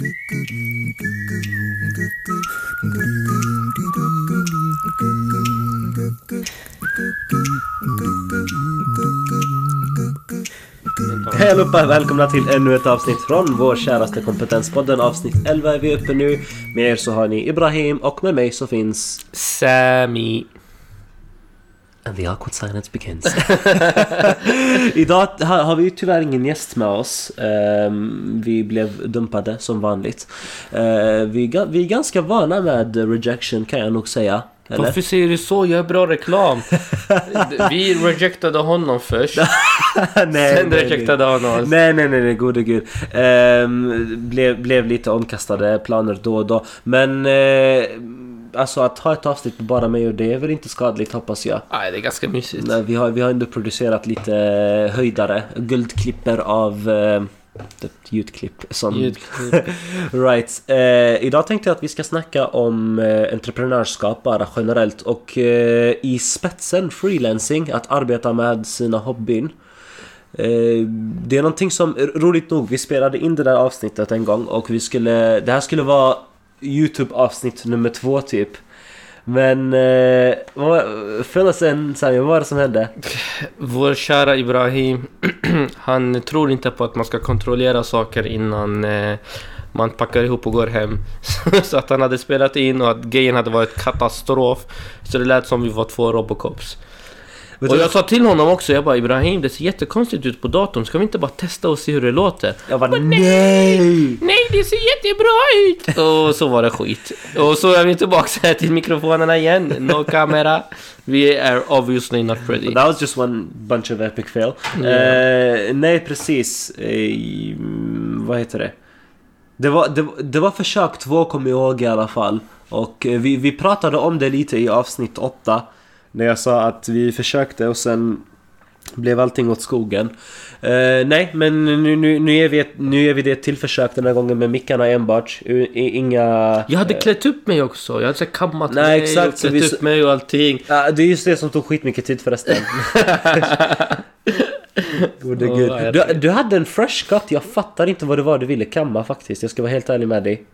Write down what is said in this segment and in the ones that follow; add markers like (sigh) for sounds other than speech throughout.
Hej allihopa, välkomna till ännu ett avsnitt från vår käraste kompetenspodden. Avsnitt 11 är vi uppe nu. Med er så har ni Ibrahim och med mig så finns... Sami. And the awkward silence begins. (laughs) Idag har, vi tyvärr ingen gäst med oss. Ehm, vi blev dumpade som vanligt. Ehm, vi, är ganska vana med rejection kan jag nog säga. Eller? Varför säger du så? Jag är bra reklam. (laughs) Vi rejectade honom först. (laughs) nej, Sen nej, rejectade han oss. Nej, nej, nej, nej, gode gud. Ehm, blev, blev lite omkastade planer då och då. Men eh, alltså att ha ett avsnitt med bara mig och det är väl inte skadligt hoppas jag. Nej, det är ganska mysigt. Nej, vi, har, vi har ändå producerat lite höjdare, guldklipper av eh, ljudklipp. Som, Ljudklipp. (laughs) right. Eh, idag tänkte jag att vi ska snacka om eh, entreprenörskap bara generellt och eh, i spetsen freelancing, att arbeta med sina hobbyn. Eh, det är någonting som, roligt nog, vi spelade in det där avsnittet en gång och vi skulle, det här skulle vara Youtube avsnitt nummer två typ. Men, eh, vad, fill us Sami, vad var det som hände? (laughs) Vår kära Ibrahim, (clears throat) han tror inte på att man ska kontrollera saker innan eh, man packar ihop och går hem. (laughs) så att han hade spelat in och att grejen hade varit katastrof. Så det lät som vi var två Robocops. Och jag sa till honom också, jag bara Ibrahim det ser jättekonstigt ut på datorn, ska vi inte bara testa och se hur det låter? Jag bara nej! Nej, det ser jättebra ut! Och så var det skit. Och så är vi tillbaka här till mikrofonerna igen. No kamera. Vi är obviously not ready. That was just one bunch of epic fail. Yeah. Eh, nej precis, mm, vad heter det? Det var, det, det var försök två kommer jag ihåg i alla fall. Och eh, vi, vi pratade om det lite i avsnitt 8. När jag sa att vi försökte och sen blev allting åt skogen. Eh, nej, men nu, nu, nu, är vi ett, nu är vi det till försök den här gången med mickarna enbart. Inga... Jag hade klätt upp mig också. Jag hade så kammat Nej, mig exakt, och klätt vi- upp mig och allting. Ja, det är just det som tog skitmycket tid förresten. (laughs) Gode Åh, gud. Du, du hade en fresh cut, jag fattar inte vad det var du ville kamma faktiskt. Jag ska vara helt ärlig med dig.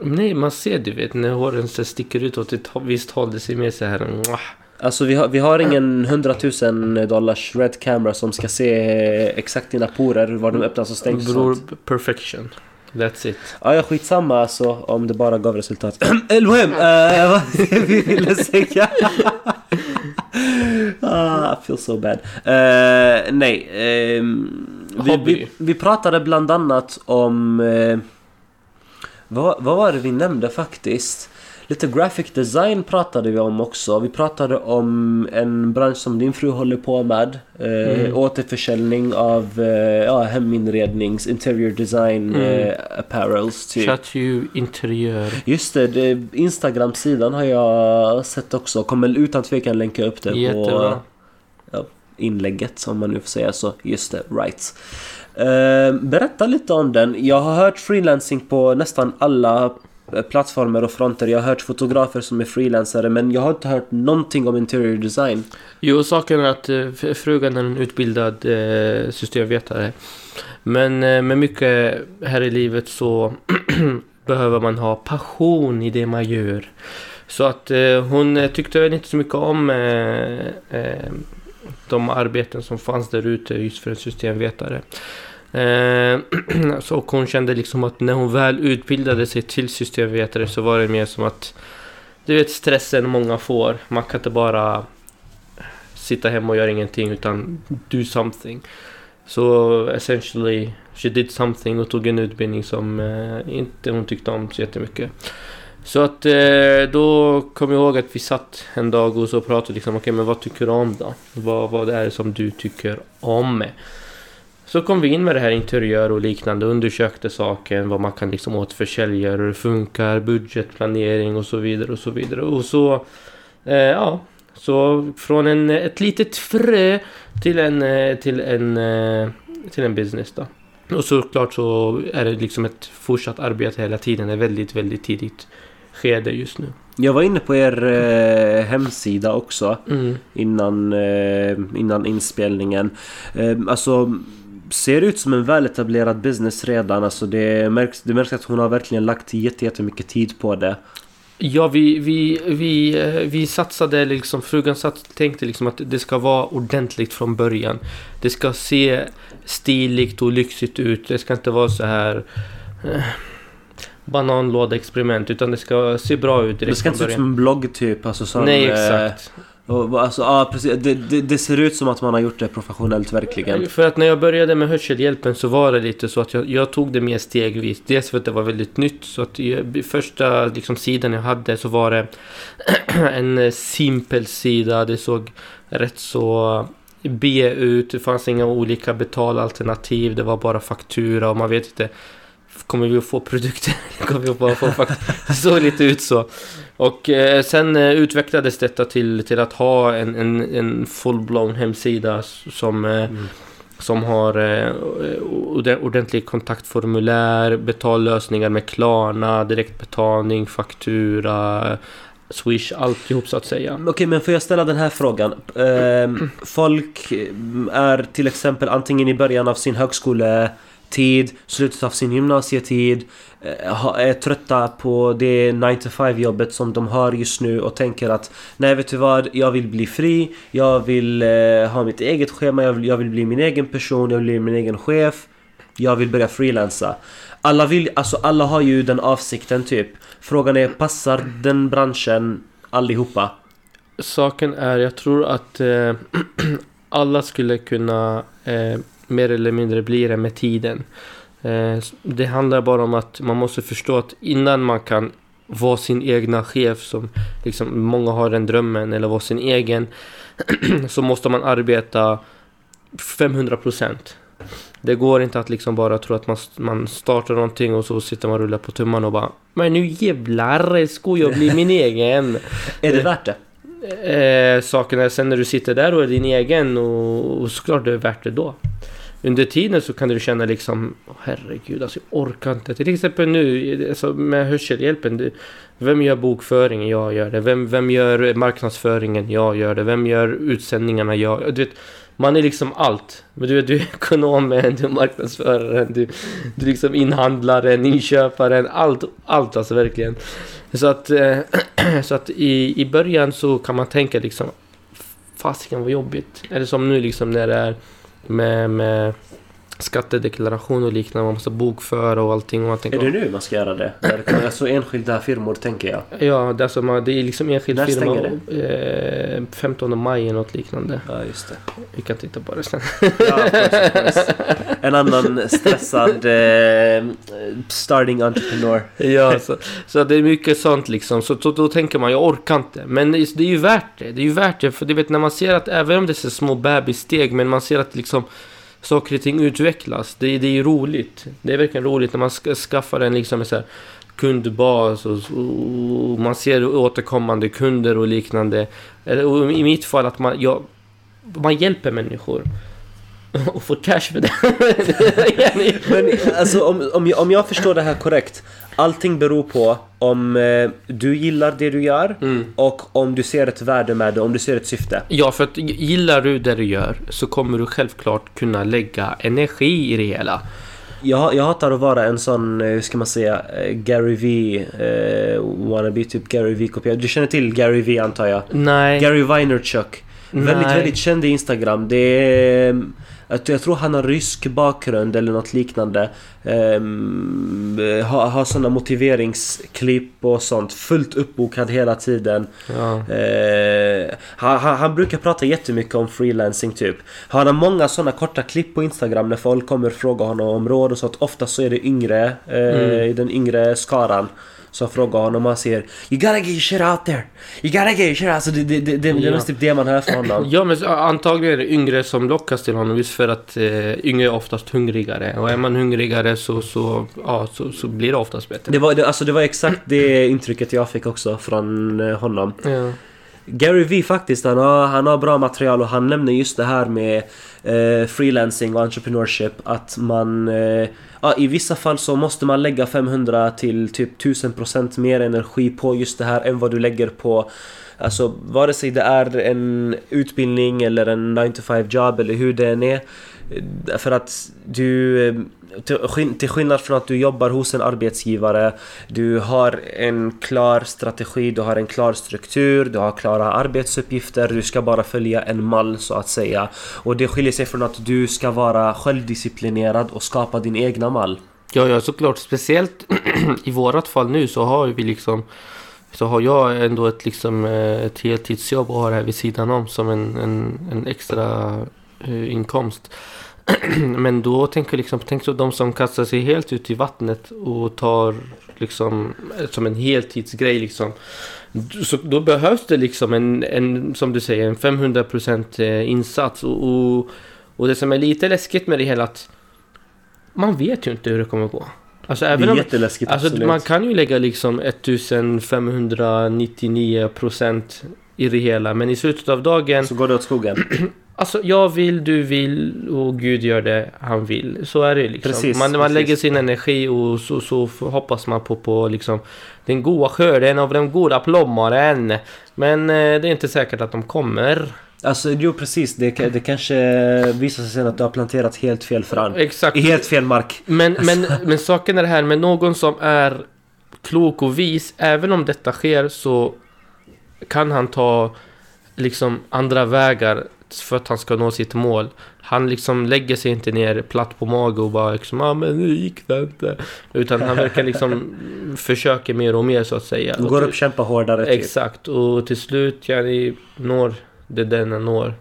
Nej, man ser du vet när håren så sticker ut åt ett visst håll. Det ser mer så här... mwah. Alltså vi har, vi har ingen 100 000 dollars red camera som ska se exakt dina porer, var de öppnas och stängs och Bror, sånt. perfection. That's it. Ja, ja, skitsamma alltså om det bara gav resultat. (clears throat) Elmohem, uh, (laughs) vad vi ville säga. (laughs) ah, I feel so bad. Eh, nej, ehm, vi, vi, vi pratade bland annat om... eh, vad, vad var det vi nämnde faktiskt? Lite graphic design pratade vi om också. Vi pratade om en bransch som din fru håller på med. Eh, Mm. Återförsäljning av eh, ja, heminrednings, interior design, Mm. eh, apparels typ. Chateau interiör. Just det, det Instagram-sidan har jag sett också. Kommer utan tvekan länka upp det Jättebra. på inlägget om man nu får säga så. Just det, right. Eh, berätta lite om den. Jag har hört freelancing på nästan alla eh, plattformar och fronter. Jag har hört fotografer som är freelancare men jag har inte hört någonting om interior design. Jo, saken är att eh, frugan är en utbildad eh, systemvetare. Men eh, med mycket här i livet så (clears throat) behöver man ha passion i det man gör. Så att eh, hon eh, tyckte väl inte så mycket om eh, eh, de arbeten som fanns där ute just för en systemvetare. Eh, (clears throat) så hon kände liksom att när hon väl utbildade sig till systemvetare så var det mer som att du vet stressen många får. Man kan inte bara sitta hemma och göra ingenting utan do something. Så essentially, she did something och tog en utbildning som eh, inte hon tyckte om så jättemycket. Så att eh, då kom jag ihåg att vi satt en dag och så pratade liksom, okej men vad tycker du om då? Vad, vad är det som du tycker om? Så kom vi in med det här interiör och liknande, undersökte saken, vad man kan liksom återförsälja, hur det funkar, budgetplanering och så vidare och så vidare. Och så, eh, ja, så från en, ett litet frö till en, eh, till en, eh, till en business då. Och såklart så är det liksom ett fortsatt arbete hela tiden, det är väldigt, väldigt tidigt skede just nu. Jag var inne på er eh, hemsida också. Mm. innan, eh, innan inspelningen. Eh, alltså, ser ut som en väletablerad business redan. Alltså det märks, det märks att hon har verkligen lagt jätte- jättemycket tid på det. Ja, vi, vi, vi, eh, vi satsade liksom, frugan satt, tänkte liksom att det ska vara ordentligt från början. Det ska se stiligt och lyxigt ut. Det ska inte vara så här eh, bananlåda-experiment, utan det ska se bra ut direkt Det ska inte se ut som en blogg typ. Alltså, som, Nej, eh, exakt. och, alltså, ja, precis. Det, det, det ser ut som att man har gjort det professionellt verkligen. För att när jag började med hörselhjälpen så var det lite så att jag, jag tog det mer stegvis. Dels för att det var väldigt nytt. Så att i, första liksom, sidan jag hade så var det (clears throat) en eh, simpel sida. Det såg rätt så B ut. Det fanns inga olika betalalternativ. Det var bara faktura och man vet inte. Kommer vi att få produkter? (laughs) Kommer vi att bara få? Det såg lite ut så. Och eh, sen eh, utvecklades detta till, till att ha en, en, en full-blown hemsida som, eh, Mm. som har eh, orde- ordentlig kontaktformulär, betallösningar med Klarna, direktbetalning, faktura, Swish, alltihop så att säga. Okej, men får jag ställa den här frågan? Ehm, folk är till exempel antingen i början av sin tid, slutet av sin gymnasietid, eh, är trötta på det 9 to 5 jobbet som de har just nu och tänker att Nej vet du vad, jag vill bli fri, jag vill eh, ha mitt eget schema, jag vill, jag vill bli min egen person, jag vill bli min egen chef. Jag vill börja freelansa. Alla vill, alltså alla har ju den avsikten typ. Frågan är, passar den branschen allihopa? Saken är, jag tror att eh, (clears throat) alla skulle kunna eh, mer eller mindre bli det med tiden. Eh, det handlar bara om att man måste förstå att innan man kan vara sin egna chef som liksom många har den drömmen eller vara sin egen (clears throat) så måste man arbeta 500%. Det går inte att liksom bara tro att man, man startar någonting och så sitter man och rullar på tummarna och bara Men nu jävlar ska jag bli min (laughs) egen! Är det värt det? eh, saken är sen när du sitter där och är din egen och, och såklart det är värt det då. Under tiden så kan du känna liksom herregud alltså jag orkar inte. Till exempel nu alltså med hörselhjälpen. Vem gör bokföringen? Jag gör det. Vem, vem gör marknadsföringen? Jag gör det. Vem gör utsändningarna? Jag du vet, Man är liksom allt. Men du, vet, du är ekonomen, du är marknadsföraren, du, du är liksom inhandlaren, inköparen. Allt, allt alltså verkligen. Så att, eh, (clears throat) så att i, i början så kan man tänka liksom Fasiken vad jobbigt. Eller som nu liksom när det är med, med skattedeklaration och liknande. Man måste bokföra och allting. Och man tänker, Är det nu man ska göra det? Kan- Alltså enskilda firmor tänker jag. Ja, det är, alltså, man- det är liksom enskild När firma. stänger Eh, 15 maj eller något liknande. Ja, just det. Vi kan titta på det sen. Ja, course, course. En annan stressad eh, starting entrepreneur. ja, så, så det är mycket sånt liksom. Så, så då tänker man, jag orkar inte. Men det är det är ju värt det. Det är ju värt det. För du vet när man ser att, även om det är små bebissteg, men man ser att liksom saker och ting utvecklas. Det, det är ju roligt. Det är verkligen roligt när man ska, skaffar en liksom så här kundbas och, och man ser återkommande kunder och liknande. Och I mitt fall att man, jag, man hjälper människor. (laughs) Och får cash för det. (laughs) Men alltså om, om, jag, om jag förstår det här korrekt. Allting beror på om eh, du gillar det du gör Mm. och om du ser ett värde med det, om du ser ett syfte. Ja, för att gillar du det du gör så kommer du självklart kunna lägga energi i det hela. Jag, jag hatar att vara en sån, eh, hur ska man säga, eh, Gary V eh, wannabe, typ Gary V kopia. Du känner till Gary V antar jag? Nej. Gary Vaynerchuk. Väldigt, Nej. väldigt känd i Instagram. Det är... Jag tror han har rysk bakgrund eller något liknande. Um, har har såna motiveringsklipp och sånt. Fullt uppbokad hela tiden. Ja. Eh, han, han, brukar prata jättemycket om freelancing typ. Han har många såna korta klipp på Instagram när folk kommer och frågar honom om råd och sånt. Ofta så är det yngre, eh, Mm. i den yngre skaran. Som frågar honom och han säger You gotta get your shit out there! You gotta get your shit out! Alltså det, det, det, det, det är Ja. mest typ det man hör från honom. Ja, men antagligen är det yngre som lockas till honom just för att eh, yngre är oftast hungrigare. Och är man hungrigare så, så, ja, så, så blir det oftast bättre. Det var, det, alltså det var exakt det intrycket jag fick också från eh, honom. Ja. Gary V faktiskt, han har, han har bra material och han nämner just det här med eh, freelancing och entreprenörskap Att man... Eh, ja, I vissa fall så måste man lägga 500 till typ 1000% mer energi på just det här än vad du lägger på Alltså vare sig det är en utbildning eller en 9 to 5 jobb eller hur det än är. Eh, för att du... Eh, till skillnad från att du jobbar hos en arbetsgivare Du har en klar strategi, du har en klar struktur, du har klara arbetsuppgifter Du ska bara följa en mall så att säga Och det skiljer sig från att du ska vara självdisciplinerad och skapa din egna mall Ja, ja, såklart. Speciellt (clears throat) i vårat fall nu så har vi liksom så har jag ändå ett, liksom, eh, ett heltidsjobb och har det här vid sidan om som en, en, en extra eh, inkomst. (clears throat) Men då tänker jag liksom, tänk så de som kastar sig helt ut i vattnet och tar liksom eh, som en heltidsgrej liksom. Så då behövs det liksom en, en som du säger, en 500% eh, insats. Och, och, och det som är lite läskigt med det hela att man vet ju inte hur det kommer gå. Alltså Det är om, jätteläskigt Alltså absolut. man kan ju lägga liksom 1599% i det hela men i slutet av dagen Så går det åt skogen (clears throat) Alltså jag vill, du vill och Gud gör det han vill. Så är det liksom. Precis, man, man precis. lägger sin energi och så, så hoppas man på, på liksom den goda skörden av den goda plommonen. Men eh, det är inte säkert att de kommer. Alltså jo precis, det, det kanske visar sig sen att du har planterat helt fel frön Exakt. I helt fel mark Men, men, men saken är det här med någon som är klok och vis, även om detta sker så kan han ta liksom andra vägar för att han ska nå sitt mål. Han liksom lägger sig inte ner platt på mage och bara liksom ah, men nu gick det inte. Utan han verkar liksom (laughs) försöka mer och mer så att säga. Du Och går upp, kämpar hårdare typ. Exakt, och till slut ja, ni når det den når.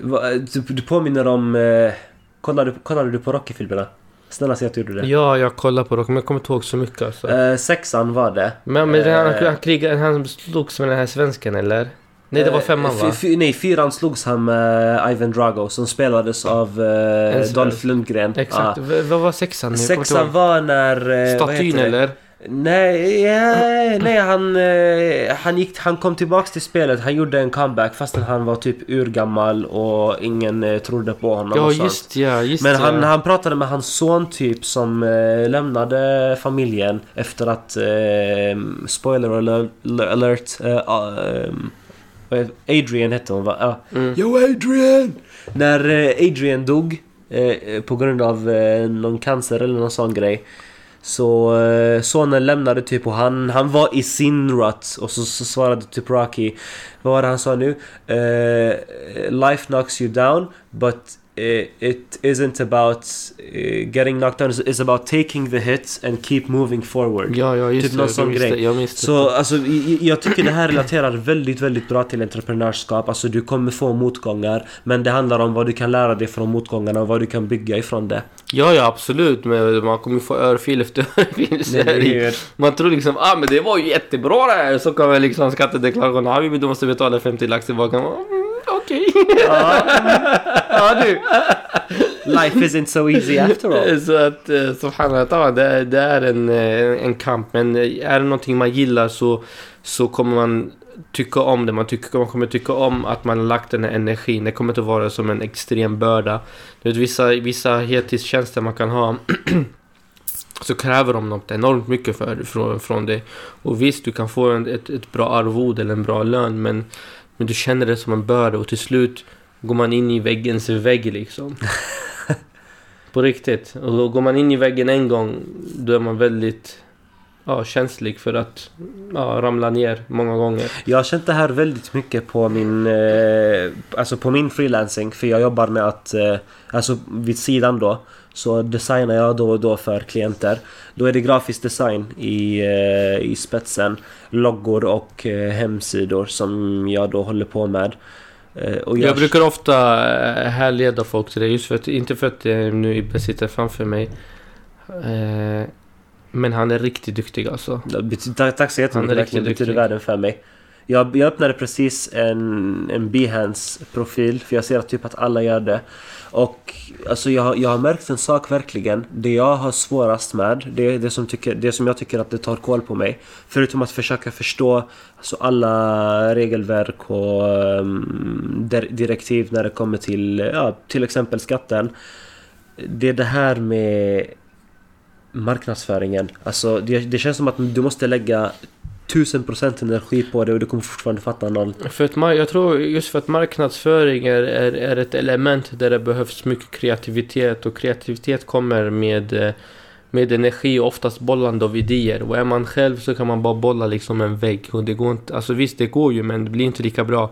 Va- Du, du påminner om... Eh, kollade, kollade du på Rocky-filmerna? Snälla säg att du gjorde det. Ja, jag kollar på det, men jag kommer inte ihåg så mycket alltså. Eh, sexan var det. Men, men han, Eh. han, krigade, han slogs med den här svensken eller? Nej, det var Eh, femman va? nej, fyran slogs han med Ivan Drago som spelades av eh, svensk. Dolph Lundgren. Exakt. V- vad var sexan? Sexan var när... eh, Statyn eller? Nej, nej han, eh, han, gick, han kom tillbaks till spelet. Han gjorde en comeback fastän han var typ urgammal och ingen eh, trodde på honom. Ja, och sånt. just ja, just Men ja. han, han pratade med hans son typ som eh, lämnade familjen efter att... Eh, spoiler alert... eh, Adrian hette hon va? Ja. Mm. Yo Adrian! När Adrian dog på grund av någon cancer eller någon sån grej. Så eh, sonen lämnade typ och han, han var i sin rut och så, så svarade typ Rocky Vad var det han sa nu? Uh, life knocks you down but it isn't about eh, getting knocked down it's about taking the hits and keep moving forward. Ja, ja, just Typ det. någon jag sån grej. det, Jag minns det. Så alltså, i- i- jag tycker det här relaterar väldigt, väldigt bra till entreprenörskap. Alltså du kommer få motgångar. Men det handlar om vad du kan lära dig från motgångarna och vad du kan bygga ifrån det. Ja, ja, absolut. Men man kommer få örfil efter (laughs) örfil. det. Man tror liksom, ah men det var ju jättebra det här. Så kommer liksom skattedeklarationen, ah du måste betala 50 lax tillbaka. Mm, Okej. Ja, (laughs) ja du. Life isn't so easy after all. (laughs) Så att, eh, subhanallah, ja, det, det är en, eh, en kamp. Men eh, är det någonting man gillar så, så kommer man tycka om det. Man, tycker, man kommer tycka om att man har lagt den här energin. Det kommer inte vara som en extrem börda. Du vet, vissa, vissa heltidstjänster man kan ha (clears throat) så kräver de något enormt mycket för, från, från dig. Och visst, du kan få en, ett, ett bra arvode eller en bra lön men, men du känner det som en börda och till slut går man in i väggens vägg liksom. På riktigt. Och då går man in i väggen en gång då är man väldigt ja, känslig för att ja, ramla ner många gånger. Jag har känt det här väldigt mycket på min, eh, alltså på min freelancing. För jag jobbar med att, eh, alltså vid sidan då. Så designar jag då och då för klienter. Då är det grafisk design i, eh, i spetsen. Loggor och eh, hemsidor som jag då håller på med. Eh, och Jag brukar ofta eh, härleda folk till det just för att, inte för att jag nu sitter framför mig. Eh, men han är riktigt duktig alltså. Tack, så Han är jättemycket, riktigt. Det betyder duktig. världen för mig. Jag, jag öppnade precis en, en Behance-profil för jag ser att typ att alla gör det. Och alltså jag, har- jag har märkt en sak verkligen. Det jag har svårast med, det är det som, tycker, det som jag tycker att det tar koll på mig. Förutom att försöka förstå alltså alla regelverk och um, direktiv när det kommer till ja, till exempel skatten. Det är det här med marknadsföringen. Alltså det, det känns som att du måste lägga 1000% energi på det och du kommer fortfarande fatta noll. För att, jag tror just för att marknadsföring är, är, är ett element där det behövs mycket kreativitet och kreativitet kommer med, eh, med energi och oftast bollande av idéer. Och är man själv så kan man bara bolla liksom en vägg och det går inte, alltså visst det går ju men det blir inte lika bra.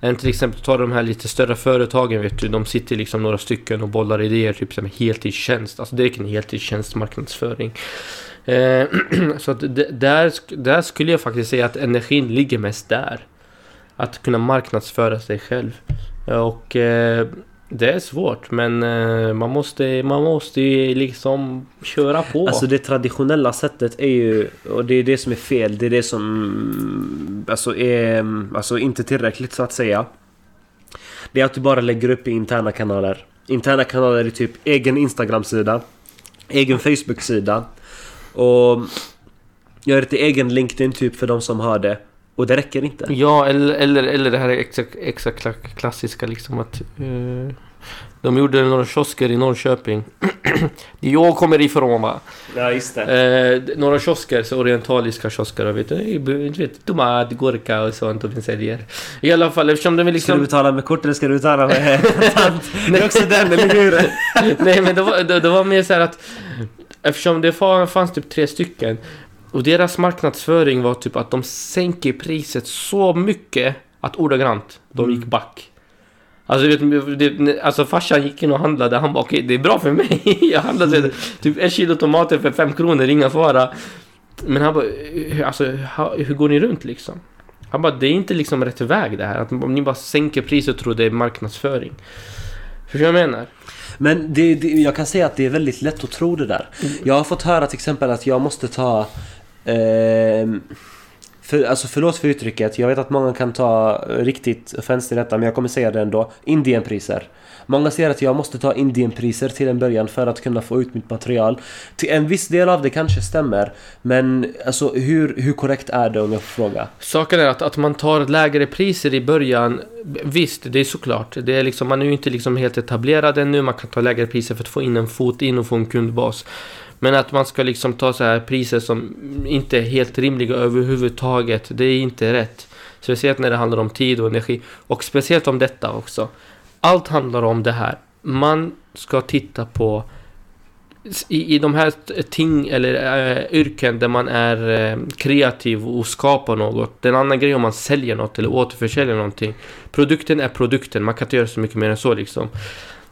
Än till exempel ta de här lite större företagen vet du, de sitter liksom några stycken och bollar idéer typ som heltidstjänst. Alltså det är en heltidstjänst marknadsföring. Eh, (clears throat) så att där, där skulle jag faktiskt säga att energin ligger mest där. Att kunna marknadsföra sig själv. Eh, och eh, det är svårt men man måste, man måste ju liksom köra på. Alltså det traditionella sättet är ju, och det är det som är fel, det är det som mm, alltså är mm, alltså inte tillräckligt så att säga. Det är att du bara lägger upp i interna kanaler. Interna kanaler är typ egen Instagram-sida, egen Facebook-sida och gör ett egen LinkedIn typ för de som har det. Och det räcker inte. Ja, eller, eller, eller det här kla- klassiska liksom att eh, de gjorde några kiosker i Norrköping. (clears throat) Det jag kommer ifrån va. Ja, just det. Eh, några kiosker, så orientaliska kiosker vet du, du vet, tomat, gurka och sånt och de säljer. I alla fall eftersom de vill Ska du liksom... betala med kort eller ska du betala med (laughs) (laughs) kontant? Det är också den, eller hur? (laughs) Nej men det var, det, det var mer så här att eftersom det fa- fanns typ tre stycken och deras marknadsföring var typ att de sänker priset så mycket att ordagrant de Mm. gick back. Alltså, vet, det, alltså farsan gick in och handlade, han bara okej det är bra för mig. (laughs) Jag handlade typ en kilo tomater för fem kronor, inga fara. Men han bara, "Eh, alltså hur går ni runt liksom? Han bara, det är inte liksom rätt väg det här. Att om ni bara sänker priset och tror det är marknadsföring. Förstår du vad jag menar? Men det, det, jag kan säga att det är väldigt lätt att tro det där. Jag har fått höra till exempel att jag måste ta... ehm, för, alltså förlåt för uttrycket, jag vet att många kan ta riktigt offens till detta men jag kommer säga det ändå. Indienpriser. Många säger att jag måste ta Indienpriser till en början för att kunna få ut mitt material. Till en viss del av det kanske stämmer men alltså hur, hur korrekt är det om jag får fråga? Saken är att, att man tar lägre priser i början. Visst, det är såklart. Det är liksom, man är ju inte liksom helt etablerad ännu. Man kan ta lägre priser för att få in en fot in och få en kundbas. Men att man ska liksom ta så här priser som inte är helt rimliga överhuvudtaget. Det är inte rätt. Speciellt när det handlar om tid och energi. Och speciellt om detta också. Allt handlar om det här. Man ska titta på i, i de här ting eller äh, yrken där man är äh, kreativ och skapar något. Det är en annan grej om man säljer något eller återförsäljer någonting. Produkten är produkten, man kan inte göra så mycket mer än så liksom.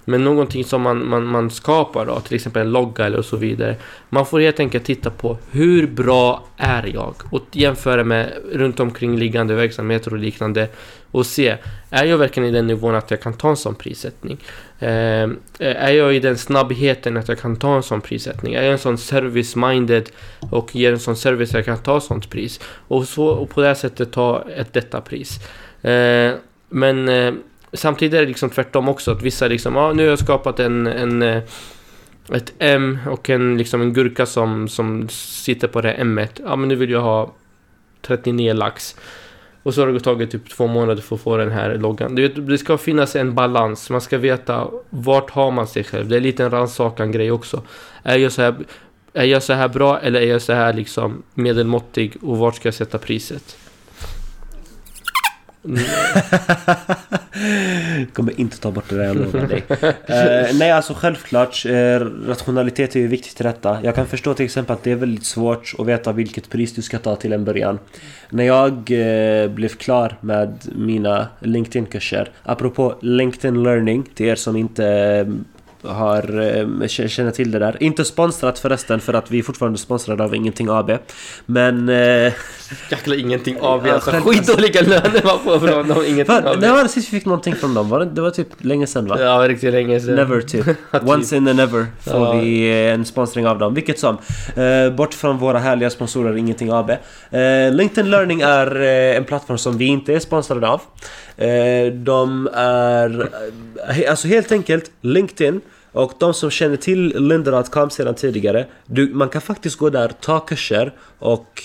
Men någonting som man, man, man skapar då, till exempel en logga eller så vidare. Man får helt enkelt titta på hur bra är jag? Och jämföra med runt omkring liggande verksamheter och liknande. Och se, är jag verkligen i den nivån att jag kan ta en sån prissättning? Eh, är jag i den snabbheten att jag kan ta en sån prissättning? Är jag en sån service-minded och ger en sån service att jag kan ta sånt pris? Och, så, och på det här sättet ta ett detta pris. Eh, men eh, samtidigt är det liksom tvärtom också. Att vissa liksom, ja nu har jag skapat en, en eh, ett M och en, liksom en gurka som, som sitter på det här M. -et. Ja men nu vill jag ha 39 lax. Och så har det tagit typ två månader för att få den här loggan. Du vet, det ska finnas en balans. Man ska veta vart har man sig själv. Det är lite en rannsakan grej också. Är jag så här är jag så här bra eller är jag så här liksom medelmåttig och vart ska jag sätta priset? Mm. (laughs) Kommer inte ta bort det där, jag lovar dig. Uh, nej, alltså självklart. Eh, rationalitet är ju viktigt i detta. Jag kan förstå till exempel att det är väldigt svårt att veta vilket pris du ska ta till en början. När jag uh, blev klar med mina LinkedIn-kurser, apropå LinkedIn Learning, till er som inte har, eh, känner till det där. Inte sponsrat förresten för att vi är fortfarande sponsrade av Ingenting AB. Men... Eh, Jäkla ingenting Ja, alltså, själv- Skitdåliga löner man får från dem, ingenting fan, av när var det sist vi fick någonting från dem? Var det, det var typ länge sedan va? Ja, riktigt länge sedan. Never typ. (laughs) Once in a never får Ja. vi eh, en sponsring av dem. Vilket som. Eh, bort från våra härliga sponsorer Ingenting AB. Eh, LinkedIn Learning är eh, en plattform som vi inte är sponsrade av. Eh, de är eh, alltså helt enkelt LinkedIn och de som känner till Lynda.com sedan tidigare. Du, man kan faktiskt gå där, ta kurser och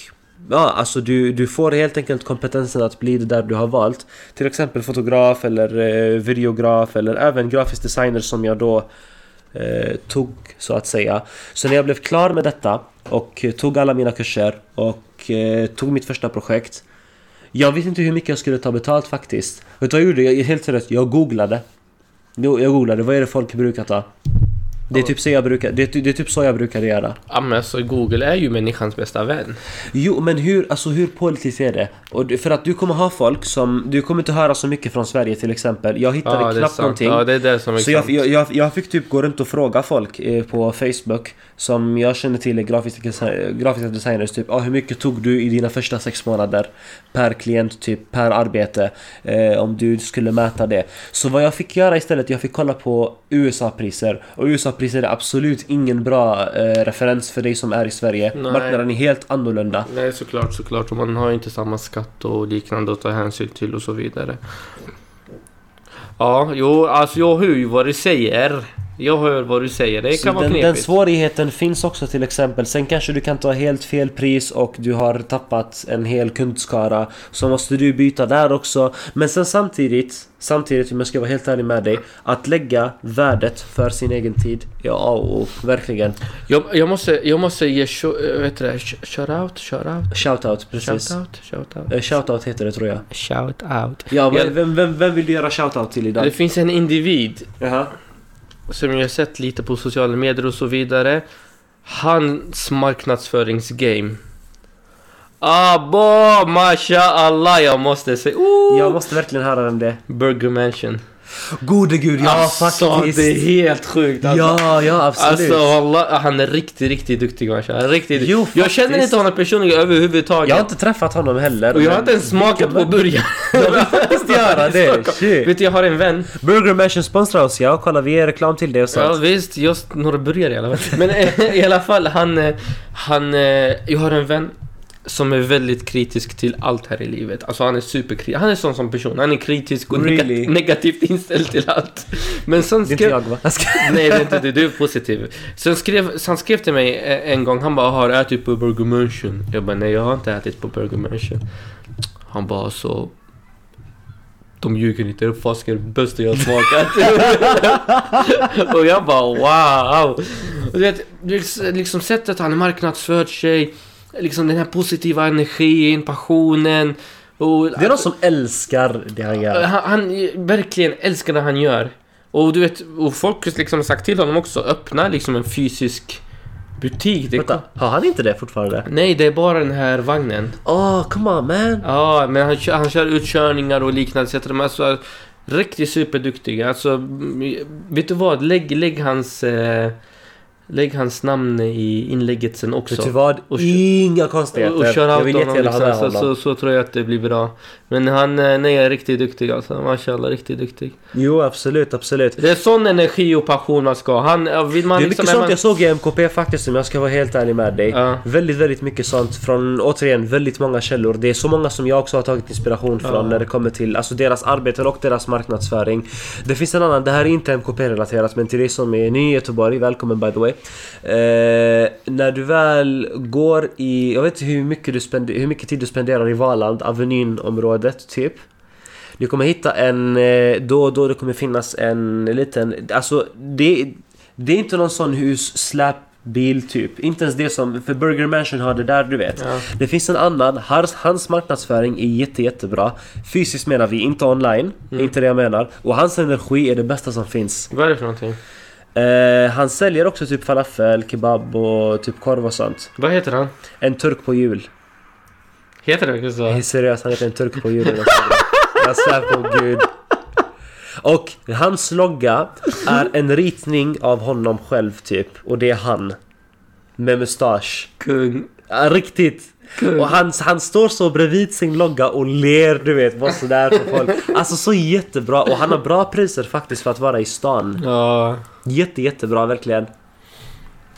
Ja, alltså du, du får helt enkelt kompetensen att bli det där du har valt. Till exempel fotograf eller eh, videograf eller även grafisk designer som jag då eh, tog så att säga. Så när jag blev klar med detta och eh, tog alla mina kurser och eh, tog mitt första projekt. Jag vet inte hur mycket jag skulle ta betalt faktiskt. Vet du vad jag gjorde? Jag, helt seriöst, jag googlade. Jag googlade, vad är det folk brukar ta? Det är typ så jag brukar, det är, det är typ så jag brukar göra. Ja men alltså Google är ju människans bästa vän. Jo, men hur, alltså hur pålitligt är det? Och för att du kommer ha folk som... Du kommer inte höra så mycket från Sverige till exempel. Jag hittade Ja knappt någonting. Ja det är det som är Så jag, jag, jag, fick typ gå runt och fråga folk eh, på Facebook som jag känner till är grafiska, grafiska designers typ ah, hur mycket tog du i dina första sex månader per klient typ per arbete eh, om du skulle mäta det. Så vad jag fick göra istället, jag fick kolla på USA-priser och USA-priser är absolut ingen bra eh, referens för dig som är i Sverige. Nej. Marknaden är helt annorlunda. Nej såklart, såklart. Och man har inte samma skatt och liknande att ta hänsyn till och så vidare. Ja, jo, alltså jag hör ju vad du säger. Jag hör vad du säger. Det Så kan vara den, den knepigt. svårigheten finns också till exempel. Sen kanske du kan ta helt fel pris och du har tappat en hel kundskara. Så måste du byta där också. Men sen samtidigt, samtidigt om jag ska vara helt ärlig med dig. Att lägga värdet för sin egen tid. Ja, och verkligen. Jag, jag, måste, jag måste ge sh- vet du det, sh- shoutout, shoutout, Shoutout, precis. shoutout, shoutout. Eh, Shoutout heter det tror jag. Shoutout. Ja, Ja. men vem, vem, vem vill du göra shoutout till Det idag? finns en individ Jaha. Som jag sett lite på sociala medier och så vidare. Hans marknadsföringsgame. Abo, masha Allah, jag måste säga. Oh! Jag måste verkligen höra vem det är. Burger Mansion. Gode gud, ja alltså, faktiskt. det är helt sjukt. Alltså. Ja, ja absolut. Alltså Allah, han är riktigt, riktigt duktig masha. Han är Riktigt. Jo, jag känner inte honom personligen överhuvudtaget. jag har inte träffat honom heller. och jag har inte ens smakat på burgare. (laughs) Jag vill faktiskt göra det. (laughs) Shit. Vet du, jag har en vän. Burger Mansion sponsrar oss ja, kolla vi ger reklam till det och Ja sånt. visst, just några burgare i alla fall. Men eh, (laughs) i alla fall, han... eh, han eh, jag har en vän som är väldigt kritisk till allt här i livet. Alltså han är superkritisk. Han är sån som person. Han är kritisk och Really? negativt inställd till allt. Men sen Det är inte skrev... jag va? Jag Nej, det är inte du. Du är positiv. Sen skrev, han skrev till mig eh, en gång. Han bara, har du ätit på Burger Mansion? Jag bara, nej jag har inte ätit på Burger Mansion. Han bara, så... De ljuger inte, det är det bästa jag smakat. (laughs) och jag bara wow! Och liksom, liksom sättet han marknadsfört sig, liksom den här positiva energin, passionen. Och, Det är någon som älskar det han gör. han, han verkligen älskar det han gör. Och du vet, och folk har liksom sagt till honom också, öppna liksom en fysisk butik. Det, Vänta, har han inte det fortfarande? nej, det är bara den här vagnen. Oh, come on man! Ja, men han, kör- han kör utkörningar och liknande. Så att de är så riktigt superduktiga. Alltså, vet du vad? Lägg, lägg hans... Eh, lägg hans namn i inlägget sen också. Vet du vad? Och- Inga Och, konstigheter. och kör jag vill honom liksom, så, så, så tror jag att det blir bra. Men han eh, nej, är riktigt duktig alltså. Mashallah, riktigt duktig. Jo, absolut, absolut. Det är sån energi och passion man ska ha. Han, ja, vill man Det är liksom... mycket sånt man, jag såg i MKP faktiskt om jag ska vara helt ärlig med dig. Ja. Väldigt, väldigt mycket sånt från, återigen, väldigt många källor. Det är så många som jag också har tagit inspiration från Ja. när det kommer till alltså deras arbeten och deras marknadsföring. Det finns en annan, det här är inte MKP-relaterat men till dig som är ny i Göteborg, välkommen by the way. Eh, när du väl går i, jag vet inte hur mycket, du spender, hur mycket tid du spenderar i Valand, Avenyn-området typ. Du kommer hitta en, eh, då och då det kommer finnas en liten, alltså det, det är inte någon sån hus släpbil typ. Inte ens det som, för Burger Mansion har det där du vet. Ja. Det finns en annan, hans, hans marknadsföring är jätte, jättebra. Fysiskt menar vi, inte online. Mm. Inte det jag menar. Och hans energi är det bästa som finns. Vad är det för någonting? Eh, han säljer också typ falafel, kebab och typ korv och sånt. Vad heter han? En turk på jul. Heter det verkligen så? seriös, han heter en turk på julen. Jag svär på gud. Och hans logga är en ritning av honom själv typ. Och det är han. Med mustasch. Kung. Ja, riktigt. Och han, han står så bredvid sin logga och ler du vet, bara sådär på folk. Alltså så jättebra. Och han har bra priser faktiskt för att vara i stan. Ja. Jätte, jättebra verkligen.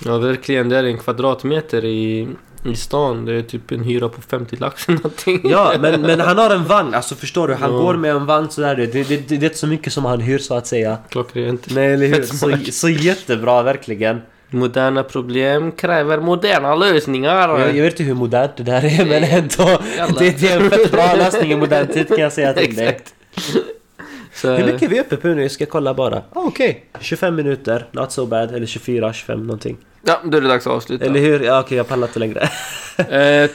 Ja, verkligen. Det är en kvadratmeter i, i stan. Det är typ en hyra på 50 lax eller någonting. Ja, men, men han har en vagn. Alltså förstår du? Han Ja. går med en vagn sådär. Det, det, det, det är inte så mycket som han hyr så att säga. Klockrent. Nej, eller hur? Så, så jättebra, verkligen. Moderna problem kräver moderna lösningar. Jag, jag vet inte hur modernt det där är, men ändå. (laughs) Det, det är en fett bra lösning i modern tid kan jag säga till dig. (laughs) Så, Hur mycket är vi uppe på nu? Jag ska kolla bara. Ah, Okej, 25 minuter. Not so bad. Eller 24, 25 någonting. Ja, då är det dags att avsluta. Eller hur? Ja, okej, jag pallar inte längre. Eh,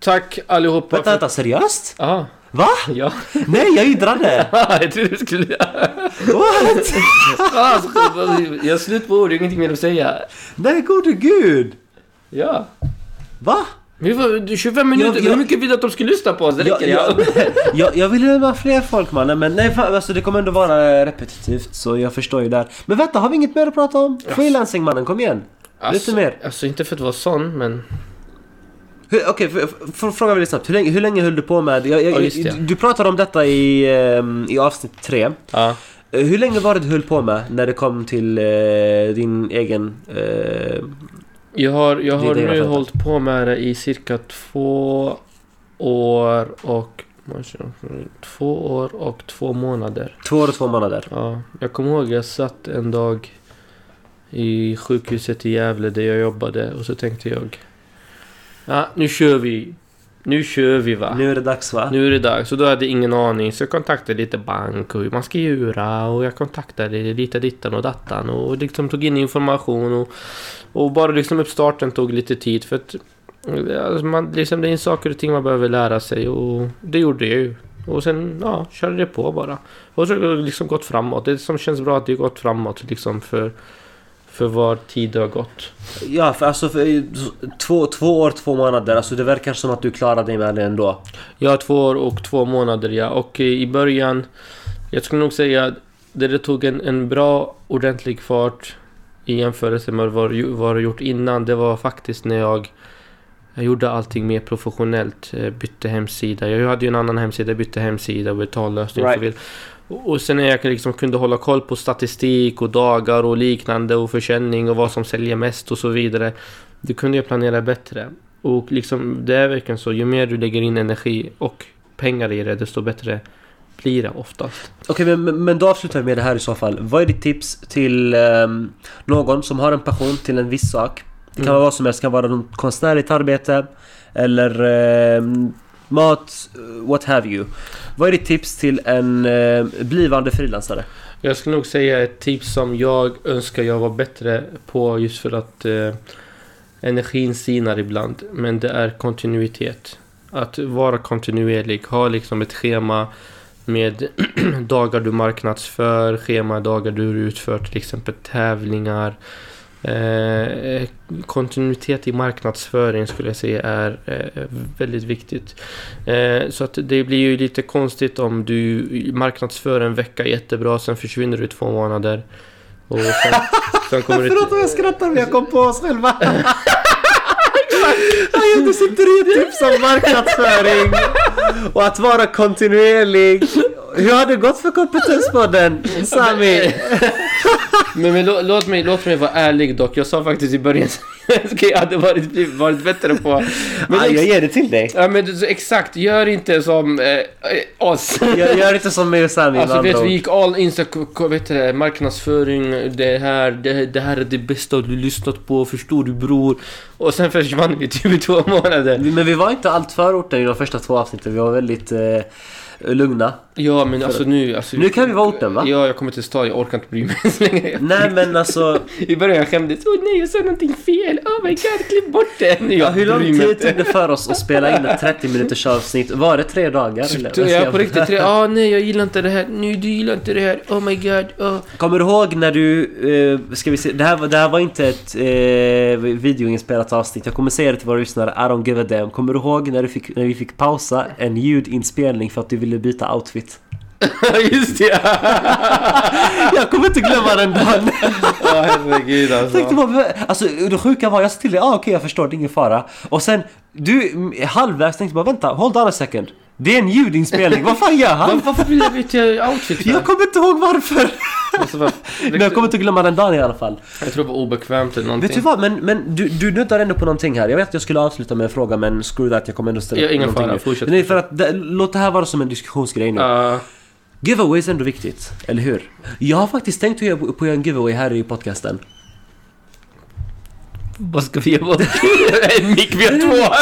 tack allihopa. vänta, vänta, seriöst? Ja. Va? Ja. Nej, jag yndrade! (laughs) jag trodde du skulle... What? (laughs) alltså, jag har slut på ord, jag har ingenting mer att säga. Nej, gode gud! Ja. Va? Vi var 25 minuter, Jag- jag- hur mycket vill du att de ska lyssna på oss? Det räcker jag, ja. (laughs) jag, jag ville ha fler folk mannen, men nej fan, alltså det kommer ändå vara repetitivt så jag förstår ju där. Men vänta, har vi inget mer att prata om? Freelancing mannen, kom igen! Alltså, mer. Alltså inte för att vara sån, men... Okej, okay, fråga väldigt snabbt. Hur länge, hur länge höll du på med... Jag, jag, Ja, just det. Du pratade om detta i, ehm, i avsnitt tre. Ja. Eh, Hur länge var det du höll på med när det kom till eh, din egen... Eh, Jag har, jag har nu hållit på med det i cirka två år och... Två år och två månader. två år och två månader. Ja, jag kommer ihåg jag satt en dag i sjukhuset i Gävle där jag jobbade och så tänkte jag Ja, nu kör vi. Nu kör vi va. Nu är det dags va? Nu är det dags. Så då hade jag ingen aning. Så jag kontaktade lite bank och hur man ska göra. Och jag kontaktade lite dittan och dattan. Och liksom tog in information. Och, och bara liksom uppstarten tog lite tid. För att alltså man, liksom, det är saker och ting man behöver lära sig. Och det gjorde jag ju. Och sen ja, körde det på bara. Och så har det liksom gått framåt. Det som känns bra att det har gått framåt liksom för, för var tid det har gått. Ja, för alltså för, eh, två, två år, två månader. Alltså det verkar som att du klarar dig med det ändå. Har två år och två månader ja. Och eh, i början, jag skulle nog säga att det, det tog en, en bra ordentlig fart i jämförelse med vad vad jag gjort innan. Det var faktiskt när jag, jag gjorde allting mer professionellt. eh, Bytte hemsida. Jag hade ju en annan hemsida, bytte hemsida och betallösning och så Right. vidare. Och sen när jag liksom kunde hålla koll på statistik och dagar och liknande och försäljning och vad som säljer mest och så vidare. Då kunde jag planera bättre. Och liksom det är verkligen så, ju mer du lägger in energi och pengar i det, desto bättre blir det oftast. Okej, men, men- men då avslutar vi med det här i så fall. Vad är ditt tips till ehm, någon som har en passion till en viss sak? Det kan Mm. vara vad som helst. Det kan vara något konstnärligt arbete eller ehm, mat, eh, what have you. Vad är ditt tips till en eh, blivande frilansare? Jag skulle nog säga ett tips som jag önskar jag var bättre på just för att eh, energin sinar ibland. Men det är kontinuitet. Att vara kontinuerlig. Ha liksom ett schema med (clears throat) dagar du marknadsför, schema dagar du utför till exempel tävlingar. Eh, kontinuitet i marknadsföring skulle jag säga är eh, väldigt viktigt. Eh, så att det blir ju lite konstigt om du marknadsför en vecka jättebra, sen försvinner du i två månader. Och sen, (laughs) sen kommer. Förlåt om jag skrattar men jag kom på oss själva. (laughs) Ja, Du sitter i ett tips om marknadsföring och att vara kontinuerlig. Hur har det gått för kompetenspodden, Sami? (laughs) Men, men lå- låt, mig, låt mig vara ärlig dock. Jag sa faktiskt i början (laughs) att jag hade varit, varit bättre på... Men Ah, jag ger det till dig. Ja men så exakt, gör inte som eh, oss. (laughs) Jag gör inte som mig och Sami Alltså vet vi gick all in vet det, marknadsföring, det här, det, det här är det bästa du lyssnat på, förstår du bror? Och sen försvann vi typ i två månader. Men vi var inte allt förorten i de första två avsnitten. Vi var väldigt eh, lugna. Ja men alltså nu... Alltså, Nu kan vi vara orten va? Ja, jag kommer till stad, jag orkar inte bry mig så länge. Nej men alltså, (laughs) I början jag skämdes. Åh nej, jag sa någonting fel. Oh my god, klipp bort det. (laughs) Nu, ja, hur lång tid tog det för oss att spela in ett 30 minuters avsnitt? Var det tre dagar? eller? Så jag på riktigt, tre, ah nej jag gillar inte det här, nej du gillar inte det här, oh my god, oh. Kommer du ihåg när du... Eh, ska vi se, det här, var- det här var inte ett eh, videoinspelat avsnitt. Jag kommer säga det till våra lyssnare. I don't give a damn. Kommer du ihåg när, du fick, när vi fick pausa en ljudinspelning för att du ville byta outfit? (laughs) Just det! (laughs) Jag kommer inte glömma den dagen. (laughs) Ja herregud Jag tänkte alltså. bara, alltså det sjuka var, jag sa till dig, ah, okej jag förstår, det är ingen fara. Och sen, du mm, halvvägs tänkte bara, vänta, hold on a second. Det är en ljudinspelning, vad fan gör han? varför vill jag byta outfit? Jag kommer inte ihåg varför. Alltså, Men jag kommer inte glömma den dagen i alla fall. jag tror det var obekvämt eller någonting. Vet du vad, men, men du, du nuddar ändå på någonting här. Jag vet att jag skulle avsluta med en fråga men screw that, jag kommer ändå ställa Ja, ingen någonting fara, nu. fortsätt. Är för att, det, låt det här vara som en diskussionsgrej nu. Ja, Giveaway är ändå viktigt, eller hur? Jag har faktiskt tänkt göra på att göra en giveaway här i podcasten. vad ska vi bort? en mick, vi har två!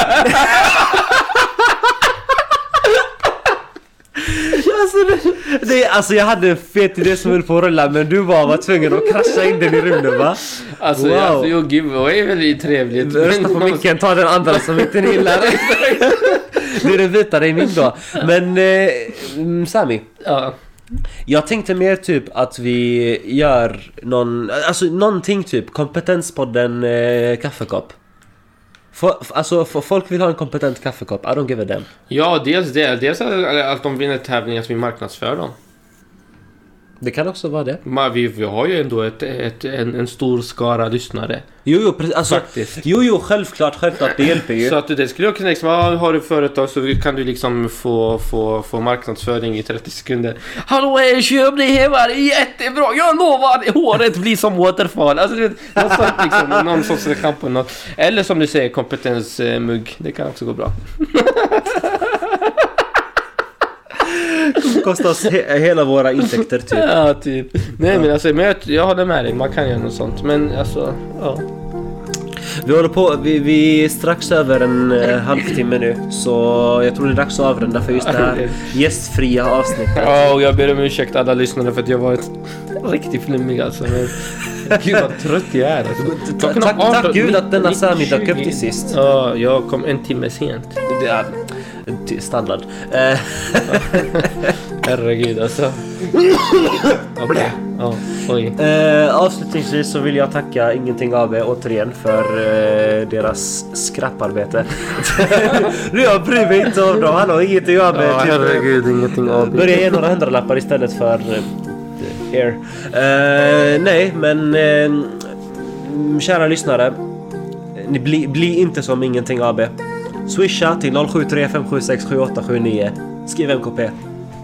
Alltså det, alltså jag hade en fet idé som höll på att rulla men du bara var tvungen att krascha in den i rymden va? Alltså, Wow. alltså jo, giveaway är väldigt trevligt. Rösta på micken, ta den andra som inte ni gillar. (laughs) (laughs) Det är den vita, det är min då. Men eh, mm, Sami. Ja. Jag tänkte mer typ att vi gör någon, alltså någonting typ kompetenspodden eh, kaffekopp. Få- alltså f- folk vill ha en kompetent kaffekopp, I don't give a damn. ja, dels det. Dels att de vinner tävlingar att vi marknadsför dem. Det kan också vara det. Men vi, vi har ju ändå ett, ett, en, en stor skara lyssnare. Jo, jo, precis. Alltså, Faktiskt. jo, jo, självklart, självklart, det hjälper ju. Så att det skulle jag kunna liksom, ah, har du företag så kan du liksom få, få, få marknadsföring i 30 sekunder. Hallå, eh, köp det hemma, det är jättebra, jag lovar! Håret blir som waterfall. Alltså, du vet, något sånt liksom, någon sorts reklam på något. Eller som du säger, kompetensmugg. Det kan också gå bra. (laughs) (laughs) Kostar oss he- hela våra intäkter typ. Ja, typ. Nej men alltså, men jag, jag håller med dig, man kan göra något sånt. Men alltså, ja. Vi håller på, vi, vi är strax över en eh, halvtimme nu. Så jag tror det är dags att avrunda för just det här (laughs) gästfria avsnittet. Ja, och jag ber om ursäkt alla lyssnare för att jag var ett riktigt flummig alltså. Men (laughs) gud vad trött jag är alltså. Tack, 18, tack gud att denna 19, Sami dök upp 20. till sist. Ja, jag kom en timme sent. Standard. Eh, (laughs) Herregud alltså. (laughs) Okej. Ja, oj. eh, avslutningsvis så vill jag tacka Ingenting AB återigen för eh, deras skrapparbete. (laughs) nu jag bryr mig inte om dem, hallå Ingenting AB. Typ, herregud, ingenting av Börja ge några hundralappar istället för eh, er. Eh, nej, men eh, kära lyssnare. Ni bli, bli inte som Ingenting AB. Swisha till 0735767879. Skriv MKP.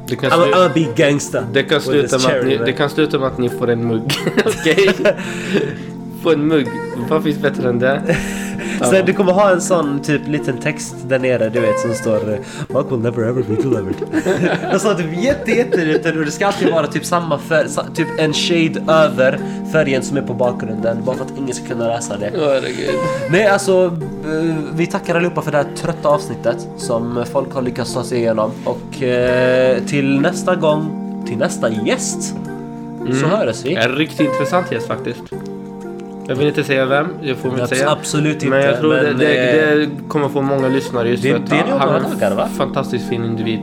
Det kan, I'm, slu- I'm a big gangster. det, kan sluta med att ni, det kan sluta med att ni får en mugg. (laughs) Okej? (laughs) Få en mugg. Vad finns bättre än det? (laughs) Så du kommer ha en sån typ liten text där nere du vet som står Mark will never ever be delivered. (laughs) Och så typ jätte jätteliten och det ska alltid vara typ samma färg, typ en shade över färgen som är på bakgrunden bara för att ingen ska kunna läsa det. Herregud. Nej alltså, eh, vi tackar allihopa för det här trötta avsnittet som folk har lyckats ta sig igenom och eh, till nästa gång, till nästa gäst så hörs vi. En riktigt intressant gäst faktiskt. Jag vill inte säga vem, det får vi inte säga. absolut inte. Men jag tror det, men, det, eh, det kommer få många lyssnare just det- för att det är nog han några är en dagar, va? fantastiskt fin individ.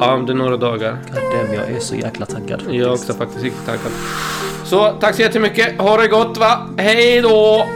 Ja, om det är några dagar. Damn, jag är så jäkla taggad. Jag är också faktiskt riktigt taggad. Så tack så jättemycket. Ha det gott va. Hej då!